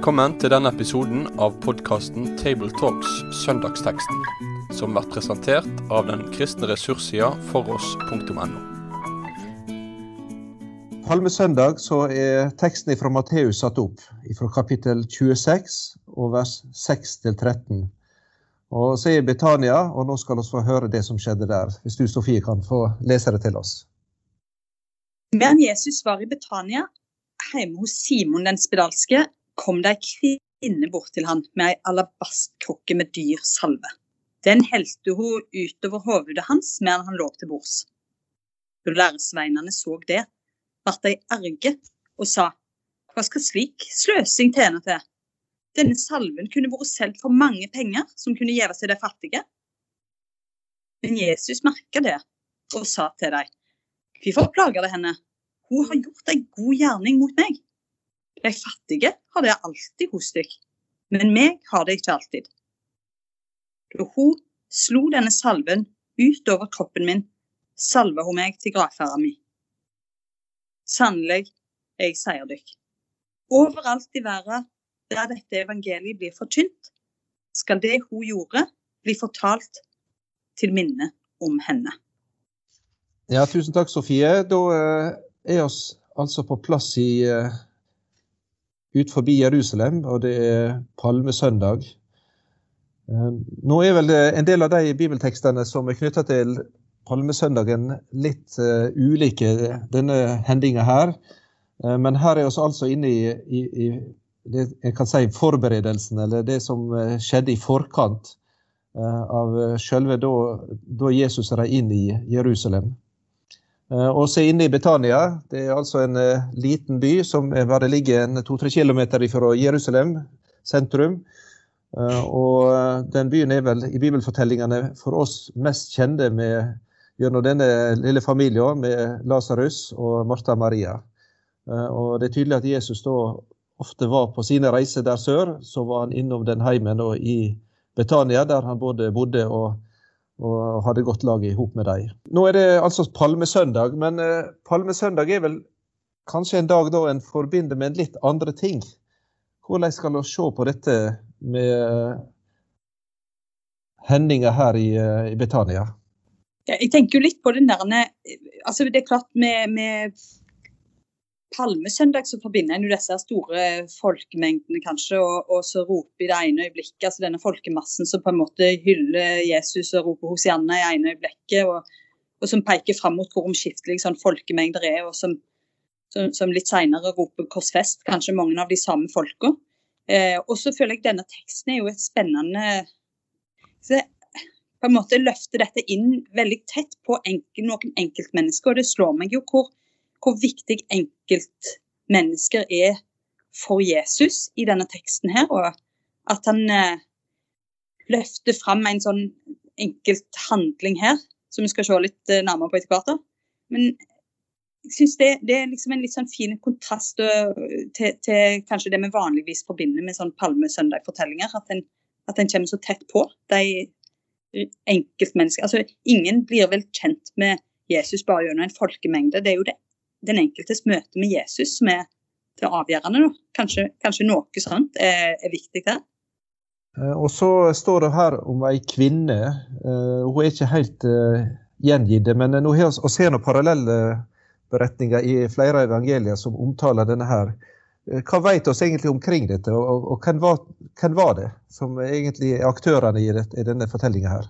Velkommen til denne episoden av podkasten Tabletalks Søndagsteksten, som blir presentert av den kristne ressurssida foross.no. Palmesøndag så er teksten fra Matteus satt opp, fra kapittel 26 og vers 6 til 13. Og så er Betania, og nå skal vi få høre det som skjedde der. Hvis du, Sofie, kan få lese det til oss. Men Jesus var i Betania, hjemme hos Simon den spedalske, kom det ei kvinne bort til han med ei alabastkrukke med dyr salve. Den helte hun utover hodet hans medan han lå til bords. Da læresveinene så det, ble de erge og sa, hva skal slik sløsing tjene til? Denne salven kunne vært solgt for mange penger som kunne gjeve seg de fattige. Men Jesus merka det og sa til dem, hvorfor plager det henne? Hun har gjort en god gjerning mot meg. De fattige har det alltid hos deg, men meg har det ikke alltid. Da hun slo denne salven utover kroppen min, salva hun meg til gravferda mi. Sannelig, jeg sier dykk, overalt i verden der dette evangeliet blir forkynt, skal det hun gjorde, bli fortalt til minne om henne. Ja, tusen takk, Sofie. Da eh, er oss altså på plass i eh, ut forbi Jerusalem, og det er palmesøndag. Eh, nå er vel en del av de bibeltekstene som er knytta til palmesøndagen, litt uh, ulike denne hendinga her. Uh, men her er vi altså inne i, i, i det jeg kan si forberedelsen, eller det som skjedde i forkant av selve da, da Jesus rei inn i Jerusalem. Og så inne i Betania. Det er altså en liten by som bare ligger to-tre kilometer fra Jerusalem sentrum. Og den byen er vel i bibelfortellingene for oss mest kjente med gjennom denne lille familien med Lasarus og Martha Maria. Og Det er tydelig at Jesus da ofte var på sine reiser der sør. Så var han innom den heimen og i Betania, der han både bodde og, og hadde godt lag i hop med dem. Nå er det altså palmesøndag, men eh, palmesøndag er vel kanskje en dag da en forbinder med en litt andre ting. Hvordan skal vi se på dette med hendinger her i, i Betania? Jeg tenker jo litt på den der altså Det er klart med, med palmesøndag så forbinder en jo disse store folkemengdene, kanskje, og, og så roper i det ene øyeblikket, altså denne folkemassen som på en måte hyller Jesus og roper Hosianna i ene øyeblikket, og, og som peker fram mot hvor omskiftelige sånn folkemengder er, og som, som, som litt senere roper korsfest, kanskje mange av de samme folka. Eh, og så føler jeg denne teksten er jo et spennende så på en måte løfter dette inn veldig tett på enkel, noen enkeltmennesker. Og det slår meg jo hvor, hvor viktig enkeltmennesker er for Jesus i denne teksten her. Og at han eh, løfter fram en sånn enkelt handling her, som vi skal se litt eh, nærmere på etter hvert. Men jeg synes det, det, er liksom en litt sånn fin kontrast uh, til, til, kanskje det vi vanligvis forbinder med sånn palmesøndag-fortellinger. At, en, at en kommer så tett på de enkeltmennesker. Altså, ingen blir vel kjent med Jesus bare gjennom en folkemengde. Det er jo det, den enkeltes møte med Jesus som er det avgjørende. Da. Kanskje, kanskje noe sånt er, er viktig der. Eh, og så står det her om ei kvinne. Uh, hun er ikke helt uh, gjengitt, men nå har vi ser noen parallelle beretninger i flere evangelier som omtaler denne her. Hva vet oss egentlig omkring dette, og, og, og hvem, var, hvem, var, det som egentlig er aktørene i, det, i denne fortellinga her?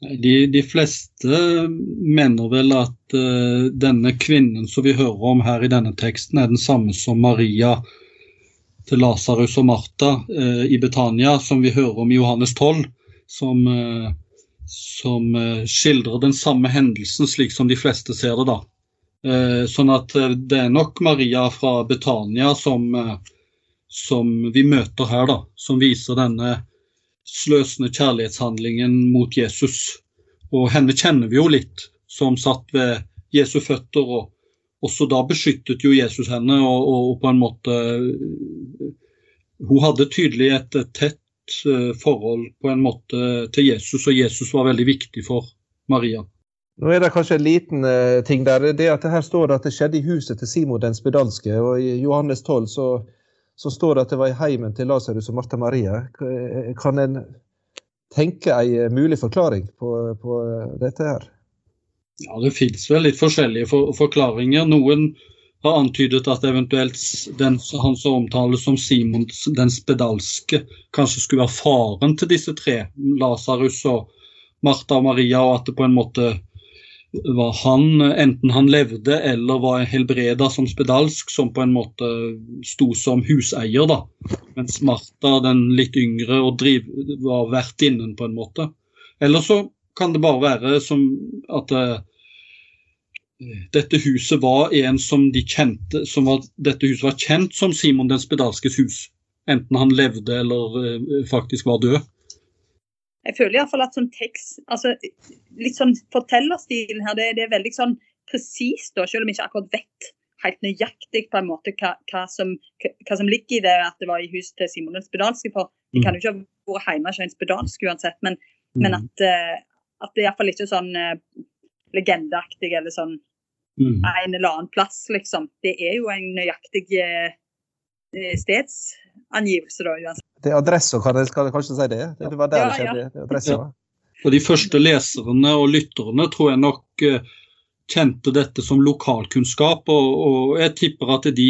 De, de, fleste mener vel at uh, denne kvinnen som vi hører om her i denne teksten, er den samme som Maria til Lasarus og Martha uh, i Betania, som vi hører om i Johannes 12, som, uh, som skildrer den samme hendelsen slik som de fleste ser det. da. Sånn at det er nok Maria fra Betania som, som vi møter her, da. Som viser denne sløsende kjærlighetshandlingen mot Jesus. Og henne kjenner vi jo litt, som satt ved Jesu føtter. og også da beskyttet jo Jesus henne, og, og på en måte Hun hadde tydelig et, et tett forhold på en måte til Jesus, og Jesus var veldig viktig for Maria. Nå er det kanskje en liten uh, ting der. det at Her står det at det skjedde i huset til Simon den spedalske. og I Johannes 12 så, så står det at det var i heimen til Lasarus og Martha Maria. Kan en tenke en mulig forklaring på, på dette her? Ja, Det finnes vel litt forskjellige for forklaringer. Noen har antydet at eventuelt den, han som omtales som Simon den spedalske, kanskje skulle være faren til disse tre, Lasarus og Martha og Maria, og at det på en måte var han, enten han levde eller var helbreda som spedalsk, som på en måte sto som huseier, da. Mens Martha, den litt yngre, og driv, var vertinnen, på en måte. Eller så kan det bare være som at uh, dette huset var en som de kjente som var, Dette huset var kjent som Simon den spedalskes hus. Enten han levde eller uh, faktisk var død. Jeg føler iallfall at sånn tekst altså Litt sånn fortellerstilen her, det, det er veldig sånn presist, selv om jeg ikke akkurat vet helt nøyaktig på en måte hva, hva, som, hva, som, ligger i det at det var i huset til Simon den spedalske. For de kan jo ikke ha vært hjemme hos en spedalsk uansett, men, mm. men at, uh, at, det iallfall ikke er sånn uh, legendeaktig eller sånn mm. en eller annen plass, liksom. Det er jo en nøyaktig uh, stedsangivelse, da. uansett. Det er adressa, kan jeg, kanskje si det? Det var der ja, det skjedde. Ja. Det adressa. Ja. For de første leserne og lytterne tror jeg nok uh, kjente dette som lokalkunnskap, og, og, jeg tipper at de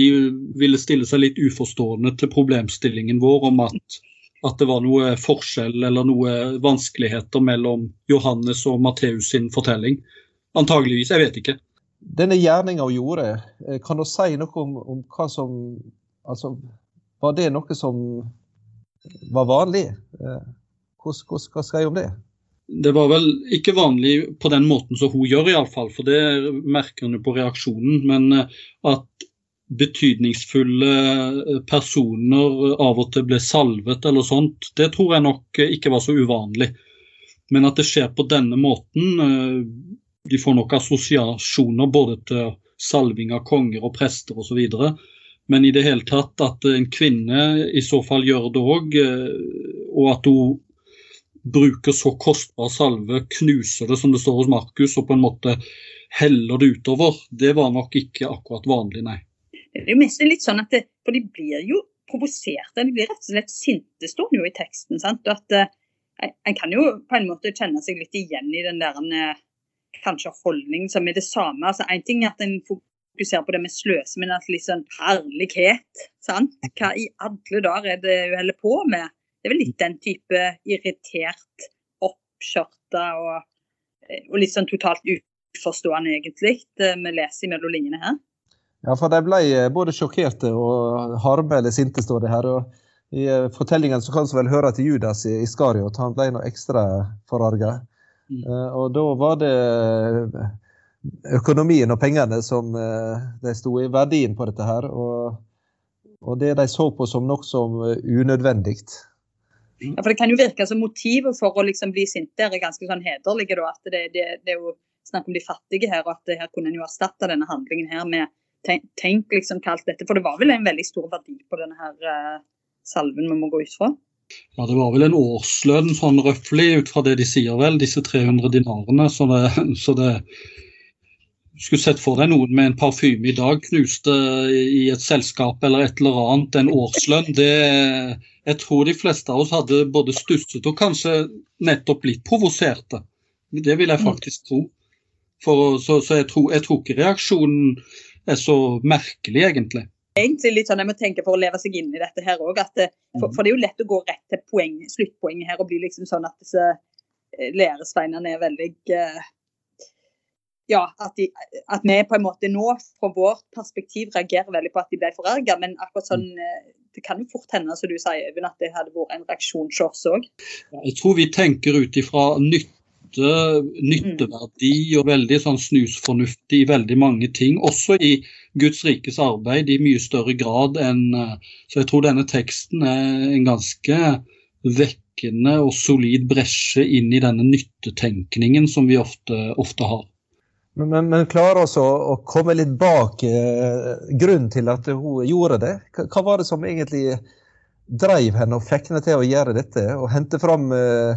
ville stille seg litt uforstående til problemstillingen vår om at, at det var noe forskjell eller noe vanskeligheter mellom Johannes og Matteus sin fortelling. Antageligvis, jeg vet ikke. Denne gjerninga hun gjorde, eh, kan du si noe om, om hva som Altså, var det noe som var vanlig. Eh, hva skal jeg om det? Det var vel ikke vanlig på den måten som hun gjør, iallfall. For det merker hun på reaksjonen. Men eh, at betydningsfulle eh, personer av og til ble salvet eller sånt, det tror jeg nok ikke var så uvanlig. Men at det skjer på denne måten De får nok assosiasjoner både til salving av konger og prester osv. Men i det hele tatt at en kvinne i så fall gjør det òg, eh, og at hun bruker så kostbar salve, knuser det som det står hos Markus, og på en måte heller det utover, det var nok ikke akkurat vanlig, nei. Det er jo mest litt sånn at det, For de blir jo provoserte, de blir rett og slett sinte, står det jo i teksten. sant? Og at eh, En kan jo på en måte kjenne seg litt igjen i den der eh, kanskje holdning som er det samme. altså En ting er at en fokuserer på det med sløse, men at liksom herlighet. sant? Hva i alle dager er det hun holder på med? Det er vel litt den type irritert, oppskjørta og, og litt sånn totalt uforstående, egentlig, vi leser mellom linjene her. Ja, for de ble eh, både sjokkerte og harme eller sinte, står det her. og I eh, fortellingen så kan vi vel høre til Judas i Iskariot. Han ble noe ekstra forarga. Mm. Uh, og da var det økonomien og pengene som eh, de sto i, verdien på dette her. Og, og det de så på som nokså eh, unødvendig. Ja, for Det kan jo virke som motivet for å liksom bli sinte er ganske sånn hederlige. Da, at det, det, det, er jo snakk om de fattige her, og at her kunne en jo erstatte denne handlingen her med tenk, tenk liksom kalt dette, For det var vel en veldig stor verdi på denne her uh, salven vi må gå ut fra? Ja, Det var vel en årslønn sånn røftlig ut fra det de sier vel, disse 300 dinarene. Så det, så det skulle sett for deg noen med en parfyme i dag knuste i et selskap eller et eller annet, en årslønn, det Jeg tror de fleste av oss hadde både stusset og kanskje nettopp blitt provoserte. Det vil jeg faktisk tro. For, så, så jeg, tror, jeg, tror, ikke reaksjonen er så merkelig, egentlig. Egentlig litt sånn Jeg må tenke for å leve seg inn i dette her òg. For, for, det er jo lett å gå rett til poeng, sluttpoenget her og bli liksom sånn at disse eh, læresveinene er veldig uh, ja, at, de, at, vi på en måte nå fra vårt perspektiv reagerer veldig på at de ble forarga. Men akkurat sånn, eh, det kan jo fort hende som du sier, Øyvind, at det hadde vært en reaksjon hos oss òg. Jeg tror vi tenker ut ifra nytte, nytteverdi og veldig sånn snusfornuftig i veldig mange ting. Også i Guds rikes arbeid i mye større grad enn eh, Så jeg tror denne teksten er en ganske vekkende og solid bresje inn i denne nyttetenkningen som vi ofte, ofte har. Men, men, klarer også å komme litt bak eh, grunnen til at hun gjorde det? Hva var det som egentlig drev henne og fikk henne til å gjøre dette? Og hente fram eh,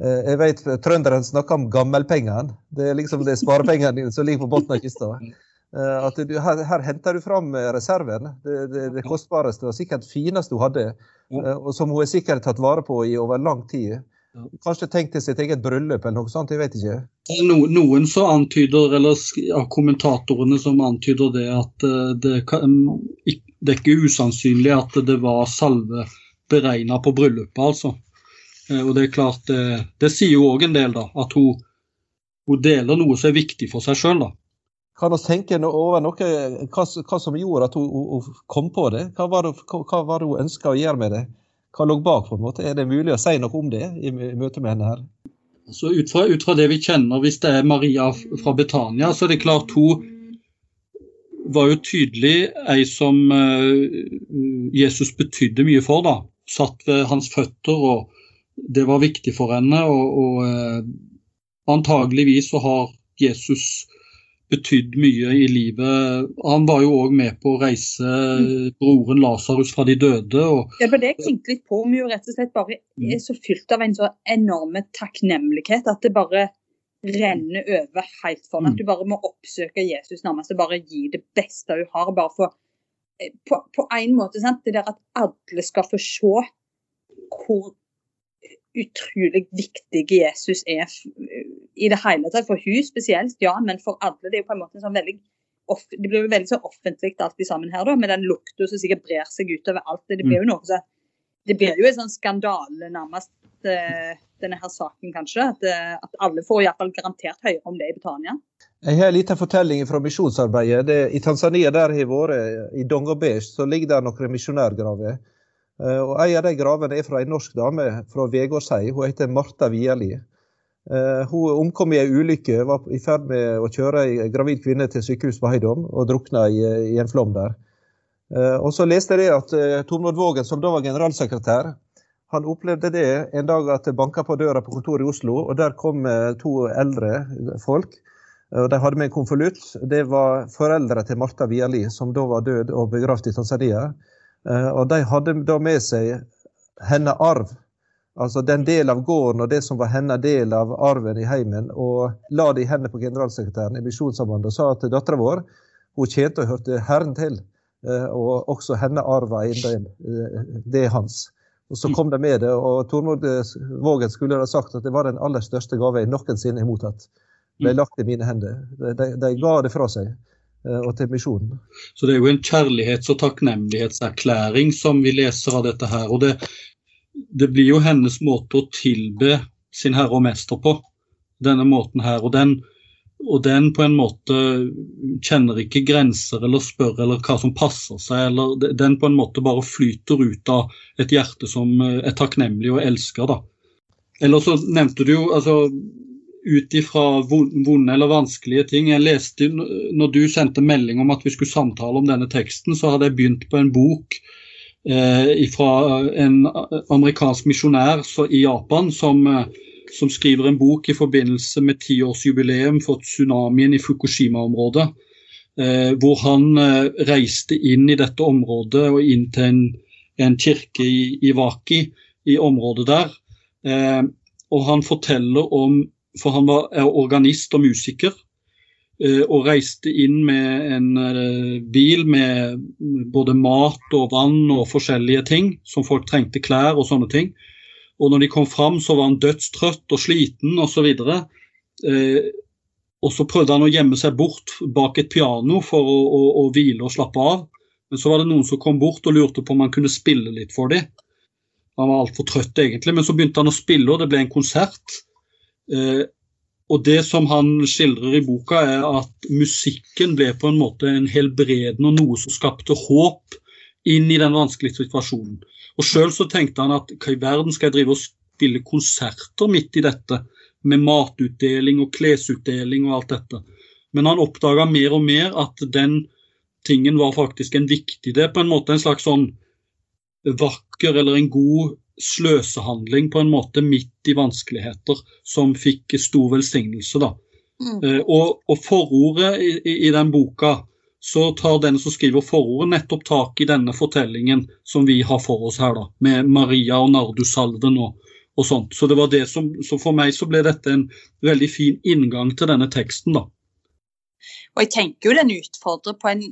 eh Jeg vet trønderen snakker om gammelpengene. Det er liksom det sparepengene som ligger på bunnen av kista. Eh, at du, her, her, henter du fram reserven, det, det, det kostbareste og sikkert fineste hun hadde. Ja. Og som hun har sikkert tatt vare på i over lang tid. Kanskje tenkte sitt eget bryllup eller noe sånt, jeg vet ikke. No, noen så antyder, eller av kommentatorene som antyder det at det, det er ikke usannsynlig at det var salve beregna på bryllupet, altså. Og det er klart, det, det sier jo òg en del, da. At hun, hun, deler noe som er viktig for seg sjøl, da. Kan vi tenke over noe, hva, hva, som gjorde at hun, hun, kom på det? Hva var det, hva var det hun ønska å gjøre med det? Hva lå bak? på en måte? Er det mulig å si noe om det i, i møte med henne her? Altså, ut, fra, ut, fra, det vi kjenner, hvis det er Maria fra Betania, så er det klart hun var jo tydelig ei som uh, Jesus betydde mye for. da. Satt ved hans føtter, og det var viktig for henne. Og, og uh, antageligvis så har Jesus betydd mye i livet. Han var jo òg med på å reise broren Lasarus fra de døde. Og... Ja, for Det jeg tenkte litt på om jo rett og slett bare mm. er så fylt av en så enorme takknemlighet at det bare renner over helt for At mm. du bare må oppsøke Jesus nærmest og bare gi det beste du har. bare for eh, på, på en måte, sant? Det der at alle skal få se hvor utrolig viktig Jesus er i det hele tatt. For hun spesielt, ja, men for alle. Det er jo på en måte sånn veldig det blir jo veldig så offentlig alt sammen her, da, med den lukta som sikkert brer seg utover alt. Det blir jo noe så, det blir jo en sånn skandale, nærmest, uh, denne her saken, kanskje. At, uh, at alle får iallfall garantert høyere om det i Britannia. Jeg har en liten fortelling fra misjonsarbeidet. I Tanzania der har vært, i Dongobesh, så ligger det noen misjonærgraver. Uh, og En av de gravene er fra en norsk dame fra Vegårshei. Hun heter Marta Wierli. Eh, hun omkom i en ulykke, var i ferd med å kjøre ei gravid kvinne til sykehus på Heidom og drukna i, en flom der. Eh, og Så leste jeg at Tomlod Vågen, som da var generalsekretær, han opplevde det en dag at det banka på døra på kontoret i Oslo, og der kom to eldre folk. og De hadde med en konvolutt. Det var foreldre til Marta Wierli, som da var død og begravd i Tanzania. Og de hadde da med seg hennes arv Altså den del av gården og det som var hennes del av arven i heimen, og la det i hendene på generalsekretæren i Misjonssambandet og sa at dattera vår hun tjente og hørte Herren til, eh, og også henne arva. Eh, det er hans. Og Så kom de med det, og Tormod eh, Vågen skulle ha sagt at det var den aller største gave jeg noensinne har mottatt. Ble mm. lagt i mine hender. De, de ga det fra seg og til misjonen. Så det er jo en kjærlighets- og takknemlighetserklæring som vi leser av dette her. og det det blir jo hennes måte å tilbe sin herre og mester på. Denne måten her. Og den, og den på en måte kjenner ikke grenser eller spør eller hva som passer seg. eller Den på en måte bare flyter ut av et hjerte som er takknemlig og elsker. da. Eller så nevnte du jo altså ut ifra vonde eller vanskelige ting. Jeg leste, når du sendte melding om at vi skulle samtale om denne teksten, så hadde jeg begynt på en bok eh, fra en amerikansk misjonær i Japan som, eh, som, skriver en bok i forbindelse med tiårsjubileum for tsunamien i Fukushima-området. Eh, hvor han eh, reiste inn i dette området og inn til en, en kirke i, i Waki, i området der. Eh, og han forteller om For han var organist og musiker. Eh, og reiste inn med en eh, bil med både mat og vann og forskjellige ting som folk trengte, klær og sånne ting. Og når de kom fram, så var han dødstrøtt og sliten osv. Eh, og så prøvde han å gjemme seg bort bak et piano for å, å, å, hvile og slappe av. Men så var det noen som kom bort og lurte på om han kunne spille litt for dem. Han var altfor trøtt egentlig, men så begynte han å spille, og det ble en konsert. Eh, og Det som han skildrer i boka, er at musikken ble på en måte en helbredende og noe som skapte håp inn i den vanskelige situasjonen. Og Sjøl tenkte han at hva i verden skal jeg drive og spille konserter midt i dette, med matutdeling og klesutdeling og alt dette. Men han oppdaga mer og mer at den tingen var faktisk en viktig Det er på en måte en slags sånn vakker eller en god sløsehandling på en måte midt i vanskeligheter, som fikk stor velsignelse. da. Mm. Uh, og, og, forordet i, i, i, den boka, så tar den som skriver forordet nettopp tak i denne fortellingen som vi har for oss her, da, med Maria og Nardusalven og, og sånt. Så det var det som, så for meg så ble dette en veldig fin inngang til denne teksten, da. Og jeg tenker jo den utfordrer på en,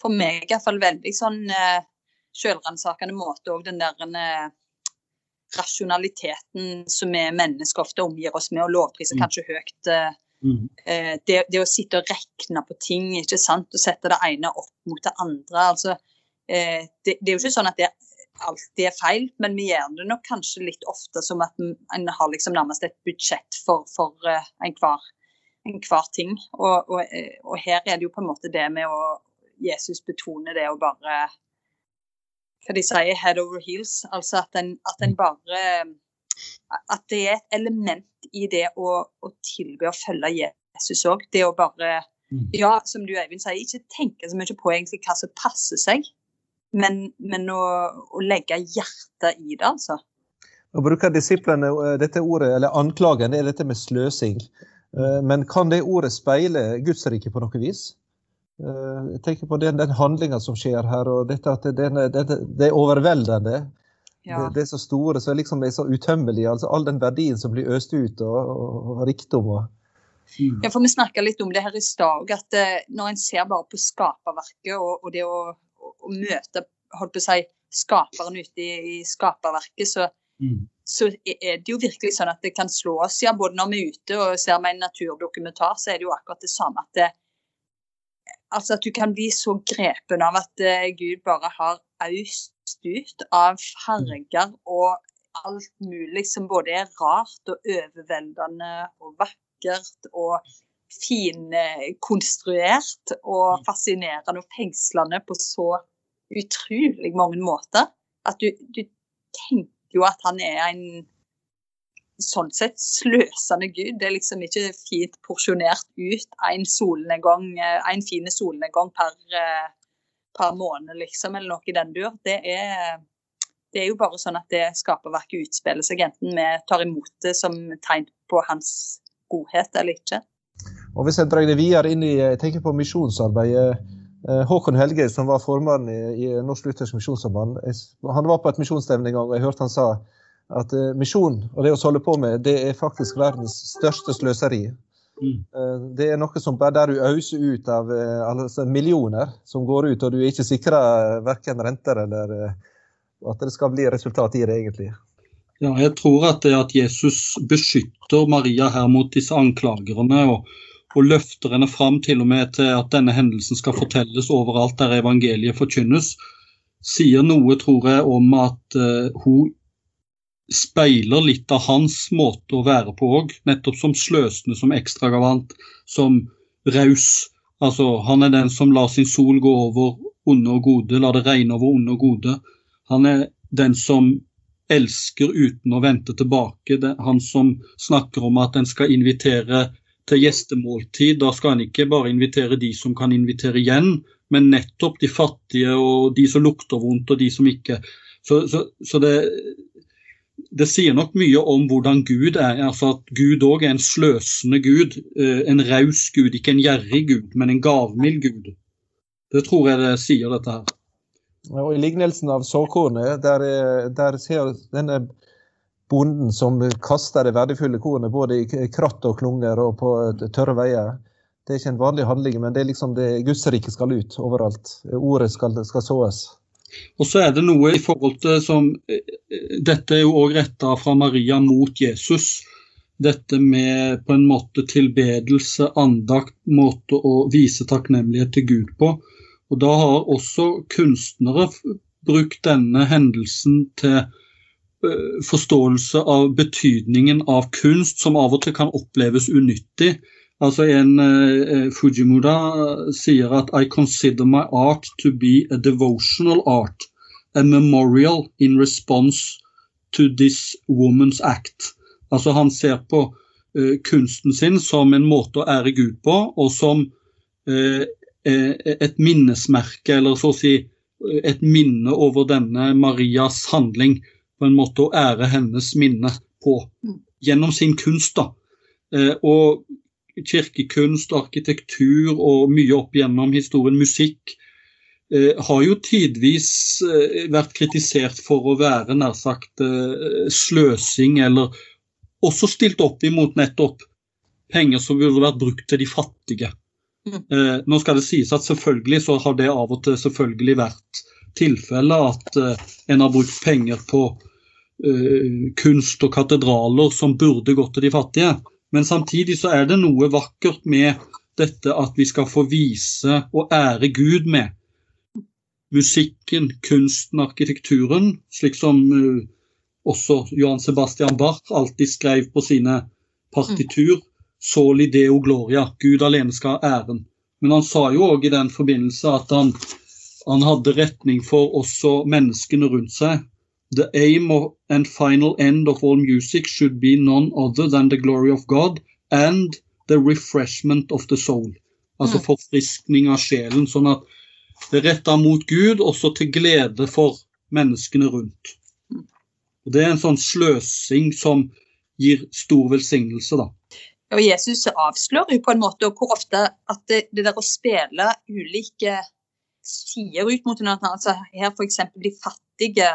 for meg i hvert fall veldig sånn eh, selvransakende måte òg den der eh, rasjonaliteten som vi mennesker ofte omgir oss med, og lovpriser Mm. kanskje høyt. Eh, Mm. eh, det, det å sitte og regne på ting ikke sant, og sette det ene opp mot det andre. altså det, det er jo ikke sånn at det alltid er feil, men vi gjør det nok kanskje litt ofte som at en har liksom nærmest et budsjett for, for enhver en ting. Og, og, og, her er det jo på en måte det med å Jesus betone det å bare Hva de sier, head over heels. Altså at en, at en bare At det er et element i det å, å tilbe og følge Jesus òg. Det å bare Mm. Ja, som du Eivind sier, ikke tenke så mye på egentlig hva som passer seg, men, men å, å legge hjertet i det, altså. Nå bruker disiplene eh, dette ordet, eller anklagen, det er dette med sløsing. Eh, Men kan det ordet speile Guds rike på noe vis? Eh, Jeg tenker på den, den handlinga som skjer her, og dette at det, det, det, det er overveldende. Ja. Det, det er så store, så liksom det er så utømmelig. Altså all den verdien som blir øst ut, og, og, og rikdom. og Mm. Ja, for Vi snakka litt om det her i stad at eh, når en ser bare på skaperverket og, og det å, å, å møte holdt på å si, skaperen ute i, i skaperverket, så, Mm. så er det jo virkelig sånn at det kan slå oss. Ja, både når vi er ute og ser med en naturdokumentar, så er det jo akkurat det samme. at det, altså at du kan bli så grepen av at eh, Gud bare har øst ut av farger og alt mulig som både er rart og overveldende og vakkert og finkonstruert og fascinerende og fengslende på så utrolig mange måter. At du, du tenker jo at han er en sånn sett sløsende gud. Det er liksom ikke fint porsjonert ut en solnedgang, eh, en fin solnedgang per, eh, per måned, liksom, eller noe i den dur. Det er, det er jo bare sånn at det skaperverket utspiller seg, enten vi tar imot det som tegn på hans godhet eller ikke. Og Hvis jeg drar det videre inn i jeg tenker på misjonsarbeidet eh, Håkon Helge, som var formann i, i Norsk Luthersk Misjonssamband, han var på et misjonsstevne en gang, og jeg hørte han sa at eh, misjon og det å holde på med, det er faktisk verdens største sløseri. Mm. Eh, Det er noe som bare der du øser ut av eh, altså millioner som går ut, og du er ikke sikra verken renter eller at det skal bli resultat i det, egentlig. Ja, jeg tror at det at Jesus beskytter Maria her mot disse anklagerne og, og løfter henne fram til og med til at denne hendelsen skal fortelles overalt der evangeliet forkynnes, sier noe, tror jeg, om at uh, hun speiler litt av hans måte å være på òg. Nettopp som sløsende, som ekstravagant, som raus. Altså, han er den som lar sin sol gå over onde og gode, lar det regne over onde og gode. Han er den som elsker uten å vente tilbake. Det er han som snakker om at en skal invitere til gjestemåltid. Da skal en ikke bare invitere de som kan invitere igjen, men nettopp de fattige og de som lukter vondt og de som ikke. Så, så, så det, det sier nok mye om hvordan Gud er. altså At Gud òg er en sløsende Gud. eh, En raus Gud, ikke en gjerrig Gud, men en gavmild Gud. Det tror jeg det sier, dette her. Og I lignelsen av såkornet, der, er- der ser denne bonden som kaster det verdifulle kornet både i kratt og klunger og på tørre veier. Det er ikke en vanlig handling, men det er liksom det Guds rike skal ut overalt. Ordet skal, skal såes. Og så er det noe i forhold til som eh, Dette er jo òg retta fra Maria mot Jesus. Dette med på en måte tilbedelse, andakt, måte å vise takknemlighet til Gud på. Og da har også kunstnere brukt denne hendelsen til eh, forståelse av betydningen av kunst, som av og til kan oppleves unyttig. Altså En Fujimura eh, sier at I consider my art to be a devotional art, a memorial in response to this woman's act. Altså Han ser på eh, kunsten sin som en måte å ære Gud på, og som eh, eh, et minnesmerke, eller så å si eh, et minne over denne Marias handling. På en måte å ære hennes minne på. Gjennom sin kunst, da. Eh, og kirkekunst, arkitektur og mye opp gjennom historien, musikk, eh, har jo tidvis eh, vært kritisert for å være nær sagt eh, sløsing, eller også stilt opp imot nettopp penger som burde vært brukt til de fattige. Mm. Eh, nå skal det sies at selvfølgelig så har det av og til selvfølgelig vært tilfellet at en har brukt penger på kunst og katedraler som burde gått til de fattige. Men samtidig så er det noe vakkert med dette at vi skal få vise og ære Gud med musikken, kunsten, arkitekturen, slik som uh, også Johan Sebastian Bach alltid skrev på sine partitur. Soli deo gloria, Gud alene skal ha æren. Men han sa jo òg i den forbindelse at han, han hadde retning for også menneskene rundt seg. The aim of, and final end of all music should be none other than the glory of God and the refreshment of the soul. Altså Mm. forfriskning av sjelen. Sånn at det er retta mot Gud, også til glede for menneskene rundt. Og Det er en sånn sløsing som gir stor velsignelse, da. Og Jesus avslører jo på en måte hvor ofte at det, det der å spille ulike sider ut mot hverandre, altså her f.eks. de fattige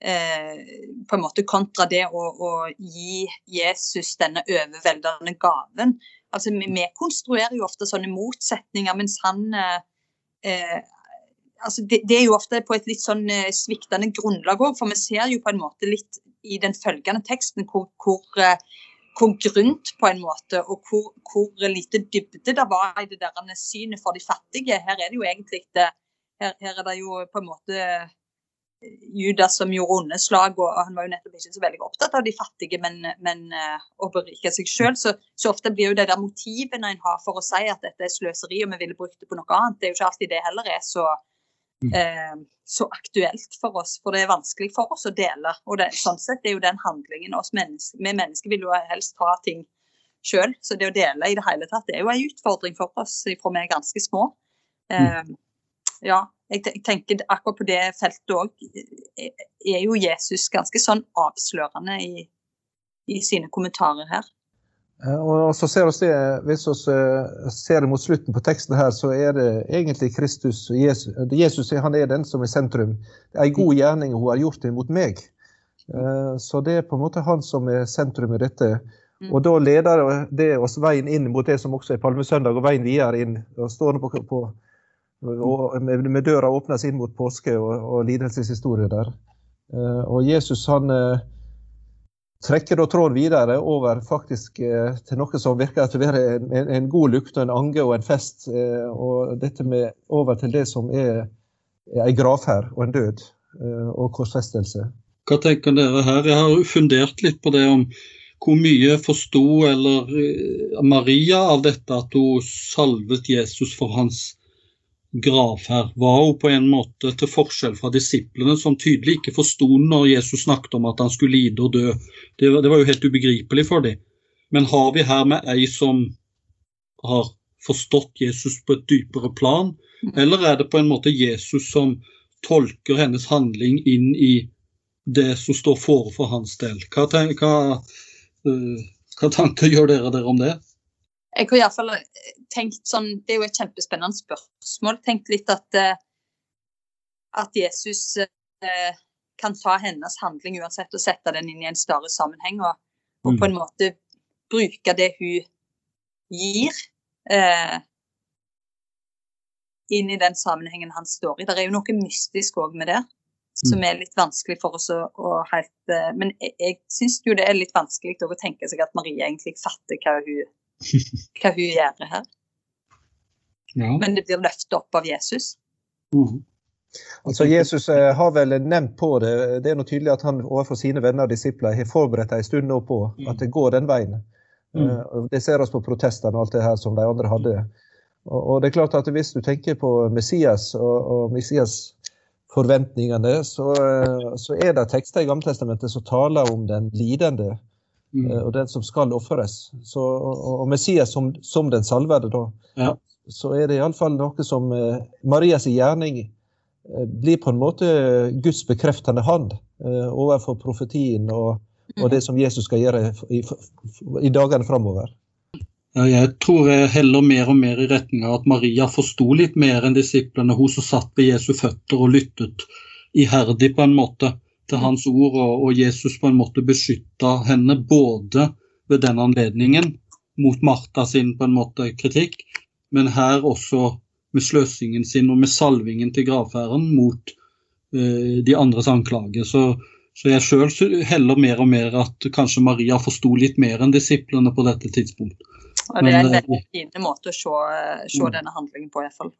eh, på en måte kontra det å, å gi Jesus denne overveldende gaven. Altså Vi, vi konstruerer jo ofte sånne motsetninger, mens han eh, eh, altså det, det er jo ofte på et litt sånn eh, sviktende grunnlag òg, for vi ser jo på en måte litt i den følgende teksten hvor, hvor hvor grunt på en måte, og hvor, hvor lite dybde det var i det der synet for de fattige. Her er det jo egentlig det, her, her er det jo på en måte Judas som gjorde onde slag, og han var jo nettopp ikke så veldig opptatt av de fattige, men, men eh, å berike seg sjøl. Så, så ofte blir jo det der motivene en har for å si at dette er sløseri, og vi ville brukt det på noe annet, det er jo ikke alltid det heller er så eh, så aktuelt for oss, for det er vanskelig for oss å dele. Og det, sånn sett er jo den handlingen oss mennesker, Vi mennesker vil jo helst ta ting sjøl, så det å dele i det hele tatt det er jo en utfordring for oss fra vi er ganske små. Eh, ja, jeg, tenker akkurat på det feltet òg er jo Jesus ganske sånn avslørende i, i sine kommentarer her. Og så ser oss det, Hvis vi eh, ser mot slutten på teksten, her, så er det egentlig Kristus og Jesus, Jesus han er den som er sentrum. Det er en god gjerning hun har gjort det mot meg. Eh, Så det er på en måte han som er sentrum i dette. Mm. Og da leder det oss veien inn mot det som også er Palmesøndag, og veien videre inn. og står på, på og med, døra åpnes inn mot påske og, og lidelseshistorie der. Eh, Og Jesus han eh, trekker da tråden videre over faktisk eh, til noe som virker til å være en, en, god lukt og en ange og en fest. Og dette med over til det som er, ei gravferd og en død og korsfestelse. Hva tenker dere her? Jeg har fundert litt på det om hvor mye forsto eller Maria av dette at hun salvet Jesus for hans gravferd. Var hun på en måte til forskjell fra disiplene, som tydelig ikke forsto når Jesus snakket om at han skulle lide og dø. Det det var jo helt ubegripelig for dem. Men har vi her med ei som har forstått Jesus på et dypere plan, eller er det på en måte Jesus som tolker hennes handling inn i det som står fore for hans del. Hva, tenker, hva, uh, hva tanker gjør dere der om det? Jeg har i hvert fall tenkt sånn, Det er jo et kjempespennende spørsmål. Tenkt litt at, eh, at Jesus eh, kan ta hennes handling uansett og sette den inn i en større sammenheng. Og, og på en måte bruke det hun gir, eh, inn i den sammenhengen han står i. Det er jo noe mystisk òg med det, som er litt vanskelig for oss å, å helt eh, Men jeg, jeg syns jo det er litt vanskelig å tenke seg at Marie egentlig fatter hva hun, hva hun gjør her. Ja. Men det blir løftet opp av Jesus. Mm. Altså Jesus eh, har vel nevnt på det. Det er noe tydelig at han overfor sine venner og disipler har forberedt en stund nå på at det går den veien. Mm. Eh, Det ser oss på protestene og alt det her som de andre hadde. Og, og det er klart at Hvis du tenker på Messias og, og Messias forventningene, så, eh, så er det tekster i Gammeltestamentet som taler om den lidende Mm. Og den som skal ofres. Og, og Messias som, som den salvede, da. Ja. Så er det iallfall noe som eh, Marias gjerning eh, blir på en måte Guds bekreftende hand eh, overfor profetien og, og det som Jesus skal gjøre i, i dagene framover. Ja, jeg tror jeg heller mer og mer i retning av at Maria forsto litt mer enn disiplene, hun som satt ved Jesu føtter og lyttet iherdig på en måte til hans ord, og, og Jesus på en måte beskytta henne både ved den anledningen mot Martha sin på en måte kritikk, men her også med sløsingen sin og med salvingen til gravferden mot eh, de andres anklager. Så, så jeg sjøl heller mer og mer at kanskje Maria forsto litt mer enn disiplene på dette tidspunkt. Og det er en veldig fin måte å se, se mm. denne handlingen på, iallfall.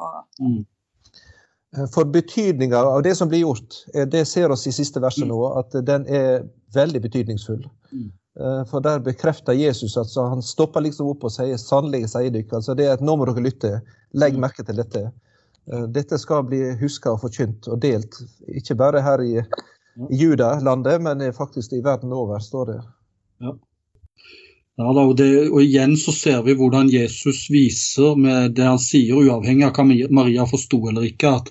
Mm. For betydninga av det som blir gjort, det ser oss i siste verset mm. nå, at den er veldig betydningsfull. Mm. Eh, for der bekrefter Jesus at altså, han stopper liksom opp og sier 'sannelig sier dere'. Altså, det er et nå må dere lytte. Legg mm. merke til dette. Eh, dette skal bli huska og forkynt og delt, ikke bare her i, i Judalandet, men faktisk i verden over, står det. Ja. Ja, da, og, det, og, igjen så ser vi hvordan Jesus viser med det han sier, uavhengig av hva Maria forsto eller ikke, at,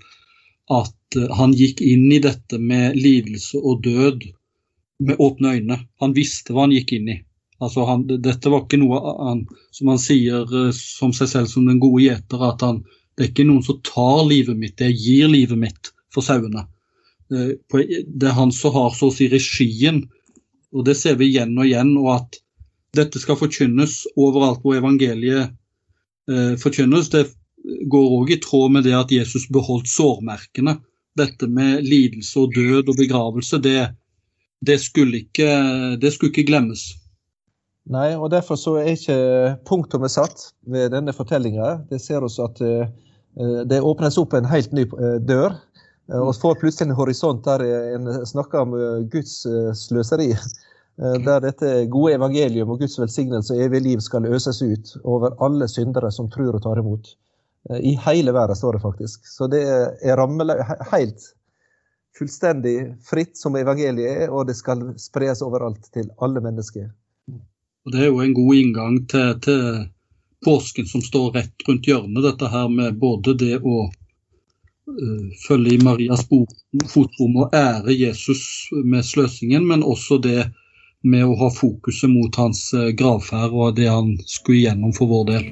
at eh, han gikk inn i dette med lidelse og død med åpne øyne. Han visste hva han gikk inn i. Altså han, dette var ikke noe han, som han sier uh, som seg selv som den gode gjeter, at han, det er ikke noen som tar livet mitt, jeg gir livet mitt for sauene. Uh, det er han som har så å si regien, og det ser vi igjen og igjen. og at dette skal forkynnes overalt hvor evangeliet eh, forkynnes. Det går òg i tråd med det at Jesus beholdt sårmerkene. Dette med lidelse og død og begravelse, det, det skulle ikke, det skulle ikke glemmes. Nei, og derfor så er ikke punktumet satt ved denne fortellinga. Det ser oss at uh, det åpnes opp en helt ny uh, dør. Uh, og får plutselig en horisont der en snakker om Guds sløseri. Der dette gode evangelium og Guds velsignelse og evig liv skal øses ut over alle syndere som tror og tar imot. I hele verden, står det faktisk. Så det er rammela helt fullstendig fritt som evangeliet er, og det skal spres overalt til alle mennesker. Og Det er jo en god inngang til, til påsken som står rett rundt hjørnet, dette her med både det å uh, følge i Marias fotrom og ære Jesus med sløsingen, men også det med å ha fokuset mot hans uh, gravferd og det han skulle igjennom for vår del.